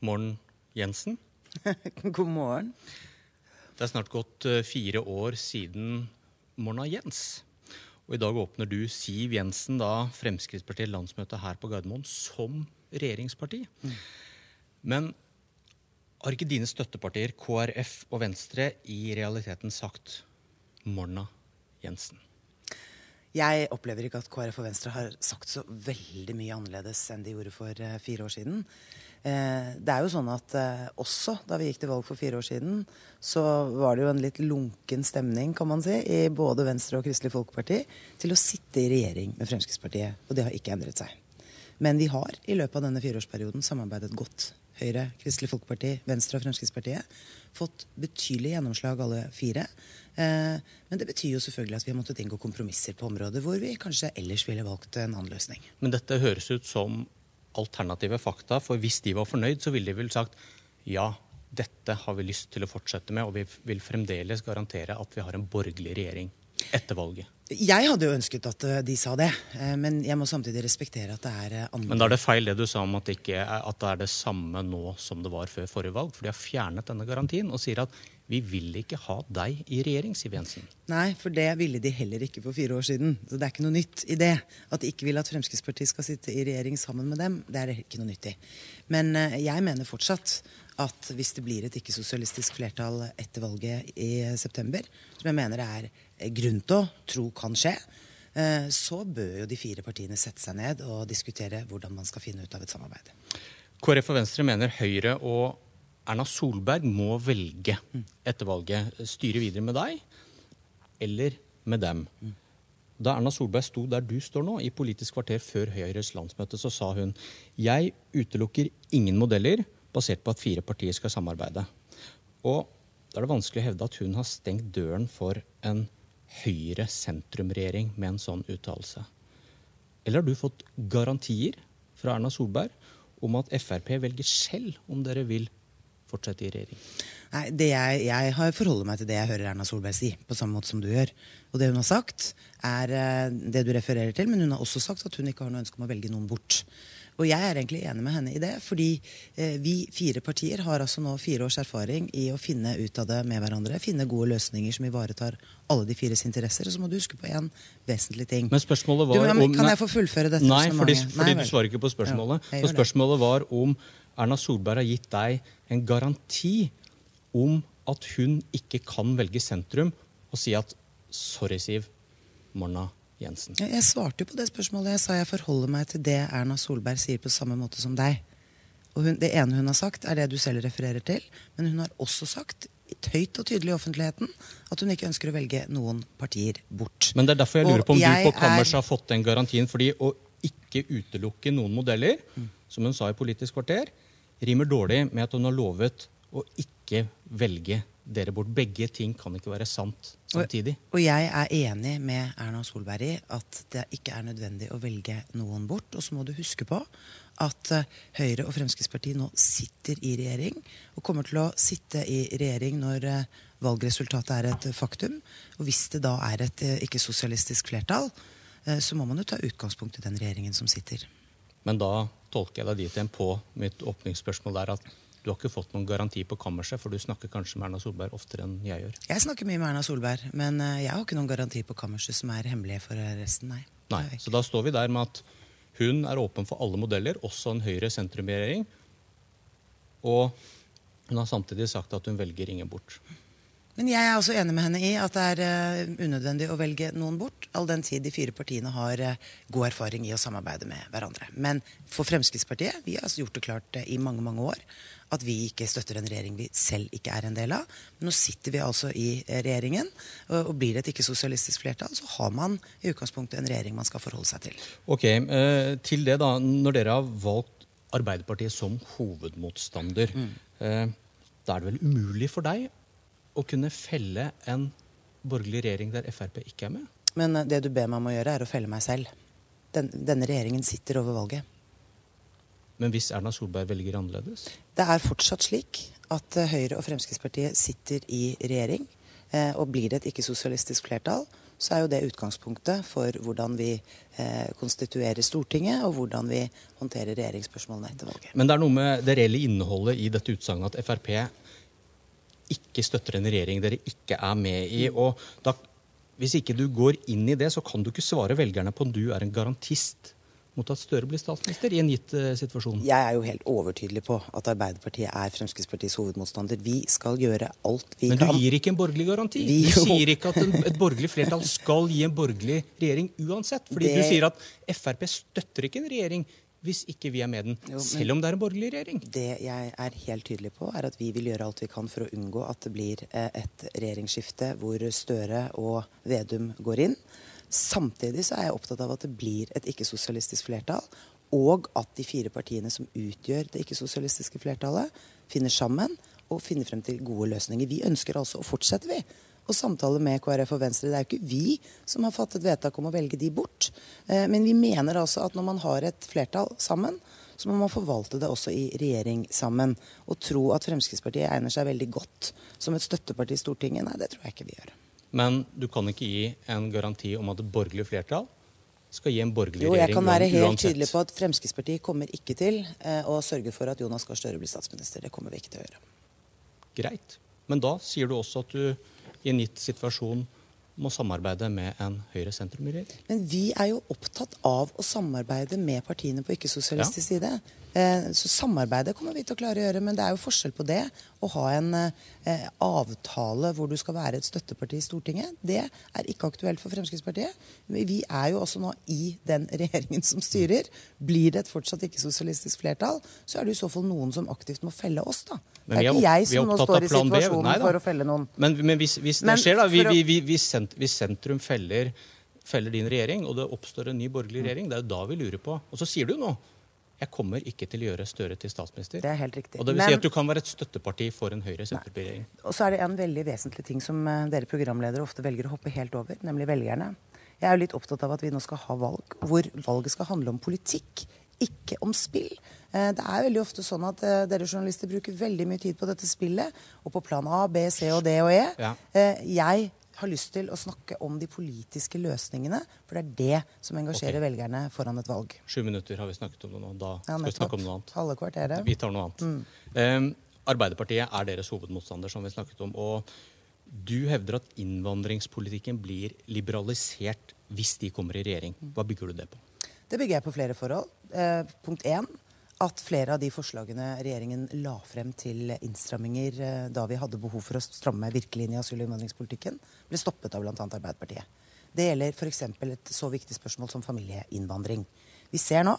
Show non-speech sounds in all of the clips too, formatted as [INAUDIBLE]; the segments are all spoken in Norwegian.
Morn Jensen. [LAUGHS] God morgen. Det er snart gått eh, fire år siden Morna Jens. Og i dag åpner du Siv Jensen, da Fremskrittspartiet landsmøte her på Gardermoen, som regjeringsparti. Men har ikke dine støttepartier, KrF og Venstre, i realiteten sagt Morna Jensen? Jeg opplever ikke at KrF og Venstre har sagt så veldig mye annerledes enn de gjorde for eh, fire år siden. Eh, det er jo sånn at eh, også da vi gikk til valg for fire år siden, så var det jo en litt lunken stemning, kan man si, i både Venstre og Kristelig Folkeparti til å sitte i regjering med Fremskrittspartiet. Og det har ikke endret seg. Men vi har i løpet av denne fireårsperioden samarbeidet godt. Høyre, Kristelig Folkeparti, Venstre og Fremskrittspartiet. Fått betydelig gjennomslag alle fire. Eh, men det betyr jo selvfølgelig at vi har måttet inngå kompromisser på områder hvor vi kanskje ellers ville valgt en annen løsning. Men dette høres ut som alternative fakta, for hvis de var fornøyd, så ville de vel sagt ja, dette har vi lyst til å fortsette med, og vi vil fremdeles garantere at vi har en borgerlig regjering etter valget. Jeg hadde jo ønsket at eh, de sa det, eh, men jeg må samtidig respektere at det er eh, andre Men da er det feil det du sa om at det, ikke er, at det er det samme nå som det var før forrige valg. For de har fjernet denne garantien og sier at vi vil ikke ha deg i regjering, Siv Jensen. Nei, for det ville de heller ikke for fire år siden. Så det er ikke noe nytt i det. At de ikke vil at Fremskrittspartiet skal sitte i regjering sammen med dem, det er det ikke noe nytt i. Men jeg mener fortsatt at hvis det blir et ikke-sosialistisk flertall etter valget i september, som jeg mener det er grunn til å tro kan skje, så bør jo de fire partiene sette seg ned og diskutere hvordan man skal finne ut av et samarbeid. KrF og Venstre mener Høyre og Erna Solberg må velge etter valget. Styre videre med deg eller med dem. Da Erna Solberg sto der du står nå, i Politisk kvarter før Høyres landsmøte, så sa hun jeg utelukker ingen modeller basert på at fire partier skal samarbeide. Og da er det vanskelig å hevde at hun har stengt døren for en Høyre-sentrumregjering med en sånn uttalelse. Eller har du fått garantier fra Erna Solberg om at Frp velger selv om dere vil fortsette i regjering? Nei, jeg, jeg, forholder meg til det jeg hører Erna Solberg si, på samme måte som du gjør. Og det hun har sagt, er det du refererer til, men hun har også sagt at hun ikke har noe ønske om å velge noen bort. Og jeg er egentlig enig med henne i det, fordi eh, vi fire partier har altså nå fire års erfaring i å finne ut av det med hverandre. Finne gode løsninger som ivaretar alle de fires interesser. Og så må du huske på en vesentlig ting. Men spørsmålet var du, men. Kan jeg få fullføre dette? Nei, fordi, fordi nei, du svarer ikke på spørsmålet. Ja, For spørsmålet var om Erna Solberg har gitt deg en garanti om at hun ikke kan velge sentrum og si at sorry, Siv, Morna Jensen? Jeg svarte jo på det spørsmålet. Jeg sa jeg forholder meg til det Erna Solberg sier på samme måte som deg. Og hun, Det ene hun har sagt, er det du selv refererer til. Men hun har også sagt høyt og tydelig i offentligheten at hun ikke ønsker å velge noen partier bort. Men det er derfor jeg lurer på om du på kammerset er... har fått den garantien. fordi å ikke utelukke noen modeller, mm. som hun sa i Politisk kvarter, rimer dårlig med at hun har lovet å ikke velge dere bort. Begge ting kan ikke være sant samtidig. Og, og, jeg er enig med Erna Solberg i at det ikke er nødvendig å velge noen bort. Og så må du huske på at uh, Høyre og Fremskrittspartiet nå sitter i regjering. Og kommer til å sitte i regjering når uh, valgresultatet er et faktum. Og hvis det da er et uh, ikke-sosialistisk flertall, så må man jo ta utgangspunkt i den regjeringen som sitter. Men da tolker jeg deg dit igjen på mitt åpningsspørsmål der at du har ikke fått noen garanti på kammerset, for du snakker kanskje med Erna Solberg oftere enn jeg gjør? Jeg snakker mye med Erna Solberg, men eh, jeg har ikke noen garanti på kammerset som er hemmelige for resten, nei. nei. Så da står vi der med at hun er åpen for alle modeller, også en Høyre-sentrumregjering. Og hun har samtidig sagt at hun velger ingen bort. Men jeg er også enig med henne i at det er uh, unødvendig å velge noen bort, all den tid de fire partiene har uh, god erfaring i å samarbeide med hverandre. Men for Fremskrittspartiet, vi har altså gjort det klart uh, i mange mange år at vi ikke støtter en regjering vi selv ikke er en del av. Men nå sitter vi altså i regjeringen, og blir det et ikke-sosialistisk flertall, så har man i utgangspunktet en regjering man skal forholde seg til. Ok, eh, Til det, da. Når dere har valgt Arbeiderpartiet som hovedmotstander, mm. eh, da er det vel umulig for deg å kunne felle en borgerlig regjering der Frp ikke er med? Men eh, det du ber meg om å gjøre, er å felle meg selv. Den, denne regjeringen sitter over valget. Men hvis Erna Solberg velger annerledes? Det er fortsatt slik at eh, Høyre og Fremskrittspartiet sitter i regjering. Eh, og blir det et ikke-sosialistisk flertall, så er jo det utgangspunktet for hvordan vi eh, konstituerer Stortinget, og hvordan vi håndterer regjeringsspørsmålene etter valget. Men det er noe med det reelle innholdet i dette utsagnet at Frp ikke støtter en regjering dere ikke er med i. og da, Hvis ikke du går inn i det, så kan du ikke svare velgerne på om du er en garantist mot at Støre blir statsminister i en gitt uh, situasjon? Jeg er jo helt overtydelig på at Arbeiderpartiet er Fremskrittspartiets hovedmotstander. Vi skal gjøre alt vi kan. Men du kan. gir ikke en borgerlig garanti? Vi du sier ikke at en, et borgerlig flertall skal gi en borgerlig regjering uansett. Fordi det... du sier at Frp støtter ikke en regjering hvis ikke vi er med den, jo, selv om det er en borgerlig regjering? Det jeg er helt tydelig på, er at vi vil gjøre alt vi kan for å unngå at det blir eh, et regjeringsskifte hvor Støre og Vedum går inn. Samtidig så er jeg opptatt av at det blir et ikke-sosialistisk flertall, og at de fire partiene som utgjør det ikke-sosialistiske flertallet, finner sammen og finner frem til gode løsninger. Vi ønsker altså å fortsette, vi. Å samtale med KrF og Venstre. Det er jo ikke vi som har fattet vedtak om å velge de bort. Eh, men vi mener altså at når man har et flertall sammen, så må man forvalte det også i regjering sammen. Å tro at Fremskrittspartiet egner seg veldig godt som et støtteparti i Stortinget, nei, det tror jeg ikke vi gjør. Men du kan ikke gi en garanti om at et borgerlig flertall skal gi en borgerlig regjering uansett. Jo, jeg kan være helt tydelig på at Fremskrittspartiet kommer ikke til eh, å sørge for at Jonas Gahr Støre blir statsminister. Det kommer vi ikke til å gjøre. Greit. Men da sier du også at du i en gitt situasjon må samarbeide med en Høyre-sentrum-regjering. Men vi er jo opptatt av å samarbeide med partiene på ikke-sosialistisk ja. side. Eh, så samarbeidet kommer vi til å klare å gjøre, men det er jo forskjell på det. Å ha en eh, avtale hvor du skal være et støtteparti i Stortinget, det er ikke aktuelt for Fremskrittspartiet. Vi er jo også nå i den [LAUGHS] regjeringen som styrer. Blir det et fortsatt ikke-sosialistisk flertall, så er det i så fall noen som aktivt må felle oss, da. det er ikke jeg som nå står i situasjonen for å felle noen. Men, men hvis, hvis, det skjer, da, vi, vi, vi, hvis, sentrum feller feller din regjering, og det oppstår en ny borgerlig regjering, det er jo da vi lurer på. Og så sier du jo nå jeg kommer ikke til å gjøre Støre til statsminister. Det er helt riktig. Og det vil Men, si at du kan være et støtteparti for en Høyre-Senterparti-regjering. Og så er det en veldig vesentlig ting som eh, dere programledere ofte velger å hoppe helt over, nemlig velgerne. Jeg er jo litt opptatt av at vi nå skal ha valg hvor valget skal handle om politikk, ikke om spill. Eh, det er veldig ofte sånn at eh, dere journalister bruker veldig mye tid på dette spillet, og på plan A, B, C og D og E. Ja. Jeg har lyst til å snakke om de politiske løsningene. For det er det som engasjerer okay. velgerne foran et valg. Sju minutter har vi snakket om det nå. Da ja, skal vi snakke om noe annet. Halve kvarteret. Vi tar noe annet. Mm. Um, Arbeiderpartiet er deres hovedmotstander, som vi snakket om. og du hevder at innvandringspolitikken blir liberalisert hvis de kommer i regjering. Hva bygger du det på? Det bygger jeg på flere forhold. Eh, punkt én at flere av de forslagene regjeringen la frem til innstramminger eh, da vi hadde behov for å stramme virkelig inn i asyl- og innvandringspolitikken, ble stoppet av bl.a. Arbeiderpartiet. Det gjelder f.eks. et så viktig spørsmål som familieinnvandring. Vi ser nå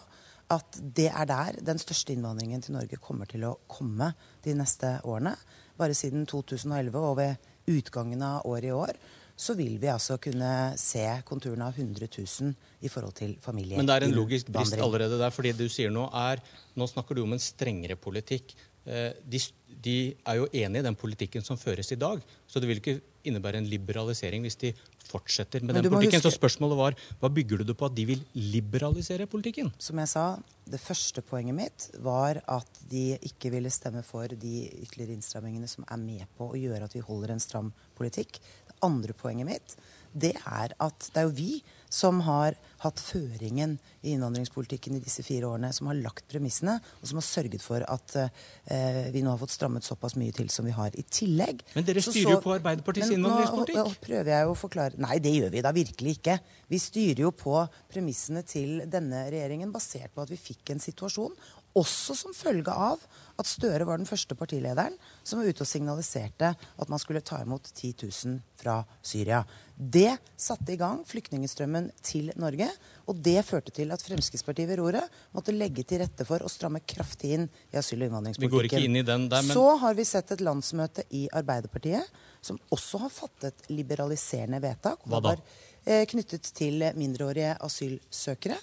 at det er der den største innvandringen til Norge kommer til å komme de neste årene. Bare siden 2011 og ved utgangen av året i år så vil vi altså kunne se konturene av 100 000 i forhold til familie. Men det er en logisk brist allerede der. fordi det du sier nå er Nå snakker du om en strengere politikk. Eh, de, de, er jo enig i den politikken som føres i dag. Så det vil ikke innebære en liberalisering hvis de fortsetter med den politikken. Huske... Så spørsmålet var hva bygger du det på at de vil liberalisere politikken? Som jeg sa, det første poenget mitt var at de ikke ville stemme for de ytterligere innstrammingene som er med på å gjøre at vi holder en stram politikk andre poenget mitt, det er at det er jo vi som har hatt føringen i innvandringspolitikken i disse fire årene, som har lagt premissene, og som har sørget for at eh, vi nå har fått strammet såpass mye til som vi har. I tillegg Men dere styrer jo på Arbeiderpartiets innvandringspolitikk? Nå, prøver jeg å forklare Nei, det gjør vi da virkelig ikke. Vi styrer jo på premissene til denne regjeringen basert på at vi fikk en situasjon også som følge av at Støre var den første partilederen som var ute og signaliserte at man skulle ta imot 10 000 fra Syria. Det satte i gang flyktningstrømmen til Norge, og det førte til at Fremskrittspartiet ved roret måtte legge til rette for å stramme kraftig inn i asyl- og innvandringspolitikken. Vi går ikke inn i den der, men... Så har vi sett et landsmøte i Arbeiderpartiet som også har fattet liberaliserende vedtak. Hva da? Eh, knyttet til mindreårige asylsøkere.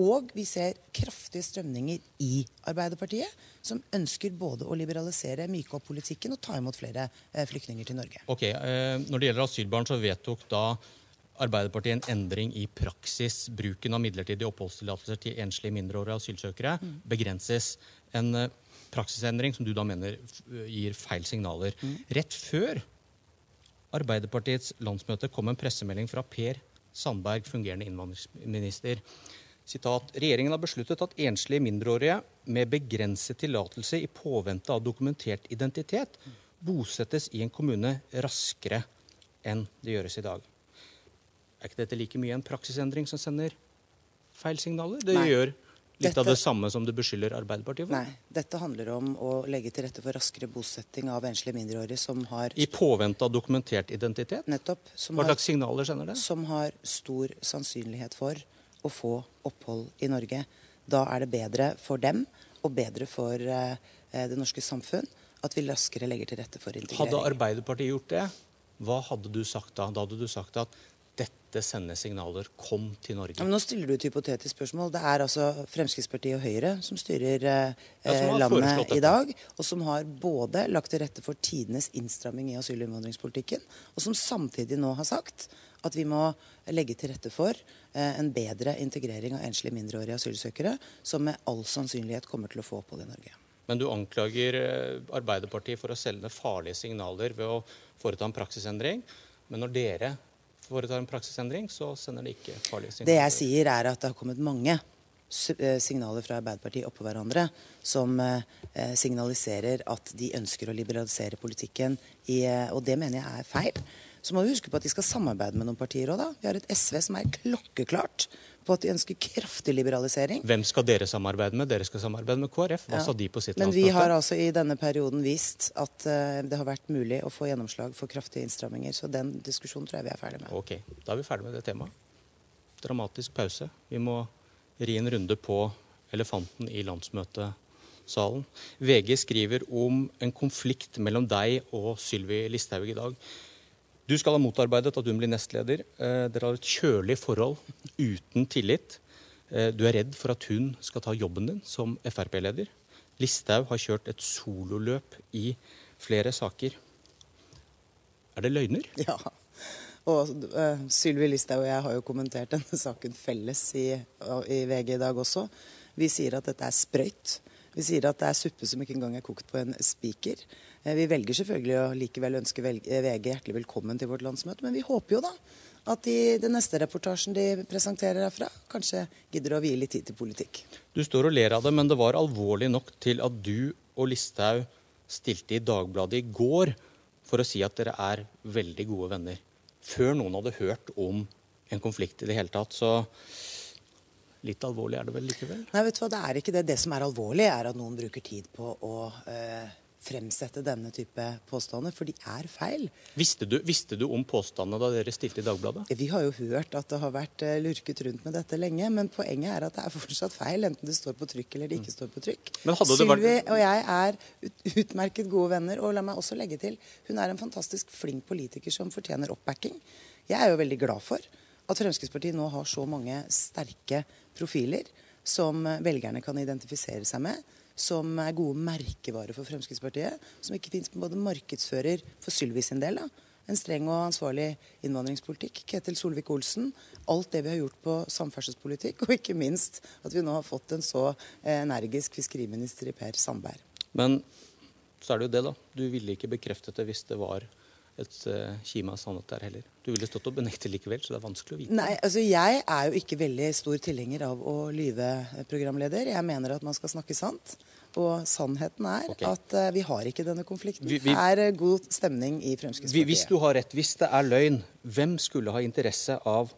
Og vi ser kraftige strømninger i Arbeiderpartiet, som ønsker både å liberalisere, myke opp politikken og ta imot flere eh, flyktninger til Norge. Ok, eh, Når det gjelder asylbarn, så vedtok da Arbeiderpartiet en endring i praksis. Bruken av midlertidige oppholdstillatelser til enslige mindreårige asylsøkere mm. begrenses. En eh, praksisendring som du da mener gir feil signaler. Mm. Rett før Arbeiderpartiets landsmøte kom en pressemelding fra Per Sandberg, fungerende innvandringsminister. Sitat, Regjeringen har besluttet at enslige mindreårige med begrenset tillatelse i påvente av dokumentert identitet bosettes i en kommune raskere enn det gjøres i dag. Er ikke dette like mye en praksisendring som sender feil signaler? Det Nei. gjør litt Dette- av det samme som du beskylder Arbeiderpartiet for? Nei, dette handler om å legge til rette for raskere bosetting av enslige mindreårige som har I påvente av dokumentert identitet? nettopp som Hva har, slags signaler sender det? som har stor sannsynlighet for å få opphold i Norge. Da er det bedre for dem og bedre for eh, det norske samfunn at vi raskere legger til rette for integrering. Hadde. Arbeiderpartiet gjort det, hva hadde du sagt da? Da hadde du sagt at dette sender signaler. Kom til Norge. Ja, men nå stiller du et hypotetisk spørsmål. Det er altså Fremskrittspartiet og Høyre som styrer eh, Ja, som landet i dag, og som har både lagt til rette for tidenes innstramming i asyl- og innvandringspolitikken, og som samtidig nå har sagt at vi må legge til rette for eh, en bedre integrering av enslige mindreårige asylsøkere, som med all sannsynlighet kommer til å få opphold i Norge. Men du anklager eh, Arbeiderpartiet for å sende farlige signaler ved å foreta en praksisendring. Men når dere foretar en praksisendring, så sender de ikke farlige signaler. Det jeg sier, er at det har kommet mange eh, signaler fra Arbeiderpartiet oppå hverandre som signaliserer at de ønsker å liberalisere politikken, i, og det mener jeg er feil. Så må vi huske på at de skal samarbeide med noen partier òg, da. Vi har et SV som er klokkeklart på at de ønsker kraftig liberalisering. Hvem skal dere samarbeide med? Dere skal samarbeide med KrF. Hva Ja. sa de på sitt Men vi har altså i denne perioden vist at uh, det har vært mulig å få gjennomslag for kraftige innstramminger, så den diskusjonen tror jeg vi er ferdig med. Ok, da er vi ferdig med det temaet. Dramatisk pause. Vi må ri en runde på elefanten i landsmøtesalen. VG skriver om en konflikt mellom deg og Sylvi Listhaug i dag. Du skal ha motarbeidet at hun blir nestleder. Eh, Dere har et kjølig forhold uten tillit. Eh, Du er redd for at hun skal ta jobben din som Frp-leder. Listhaug har kjørt et sololøp i flere saker. Er det løgner? [LAUGHS] Ja. Og uh, Sylvi Listhaug og jeg har jo kommentert denne saken felles i, i VG i dag også. Vi sier at dette er sprøyt. Vi sier at det er suppe som ikke engang er kokt på en spiker. Eh, vi velger selvfølgelig å likevel ønske eh, VG hjertelig velkommen til vårt landsmøte, men vi håper jo da at i den neste reportasjen de presenterer herfra, kanskje gidder å vie litt tid til politikk. Du står og ler av det, men det var alvorlig nok til at du og Listhaug stilte i Dagbladet i går for å si at dere er veldig gode venner. Før noen hadde hørt om en konflikt i det hele tatt. Så litt alvorlig er det vel likevel? Nei, vet du hva, det er ikke det. Det som er alvorlig, er at noen bruker tid på å eh, fremsette denne type påstander, for de er feil. Visste du, visste du om påstandene da dere stilte i Dagbladet? Vi har jo hørt at det har vært eh, lurket rundt med dette lenge, men poenget er at det er fortsatt feil, enten det står på trykk eller det ikke står på trykk. Sylvi vært- og jeg er utmerket gode venner, og la meg også legge til, hun er en fantastisk flink politiker som fortjener oppbacking. Jeg er jo veldig glad for at Fremskrittspartiet nå har så mange sterke profiler som eh, velgerne kan identifisere seg med, som er gode merkevarer for Fremskrittspartiet, som ikke finnes både markedsfører for Sylvi sin del, da, en streng og ansvarlig innvandringspolitikk. Ketil Solvik-Olsen. Alt det vi har gjort på samferdselspolitikk. Og ikke minst at vi nå har fått en så energisk fiskeriminister i Per Sandberg. Men så er det jo det, da. Du ville ikke bekreftet det hvis det var et uh, kime av sannhet der heller. Du ville stått og benektet likevel, så det er vanskelig å vite. Nei, altså Jeg er jo ikke veldig stor tilhenger av å lyve, eh, programleder. Jeg mener at man skal snakke sant. Og sannheten er okay. at uh, vi har ikke denne konflikten. Vi- vi- Det er eh, god stemning i Vi- Fremskrittspartiet. Hvis du har rett, hvis det er løgn, hvem skulle ha interesse av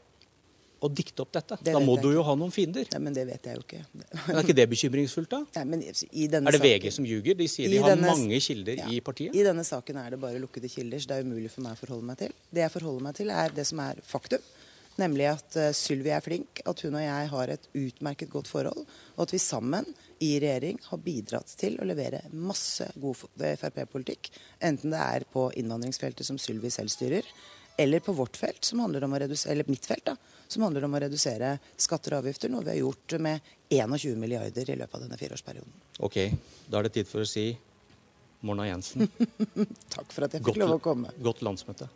å dikte opp dette? Det da må du jo ha noen fiender. Nei, men det vet jeg jo ikke. Men er ikke det bekymringsfullt, da? Nei, men i denne Er det VG som ljuger? De sier de har denne- mange kilder Ja. i partiet. I denne saken er det bare lukkede kilder, så det er umulig for meg å forholde meg til. Det jeg forholder meg til, er det som er faktum. Nemlig at uh, Sylvi er flink, at hun og jeg har et utmerket godt forhold, og at vi sammen i regjering har bidratt til å levere masse god Frp-politikk. Enten det er på innvandringsfeltet som Sylvi selv styrer, eller på vårt felt, som handler om å redusere, eller mitt felt, da, som handler om å redusere skatter og avgifter, noe vi har gjort med 21 milliarder i løpet av denne fireårsperioden. Ok, da er det tid for å si Morna Jensen. [LAUGHS] Takk for at jeg fikk lov å komme. godt landsmøte.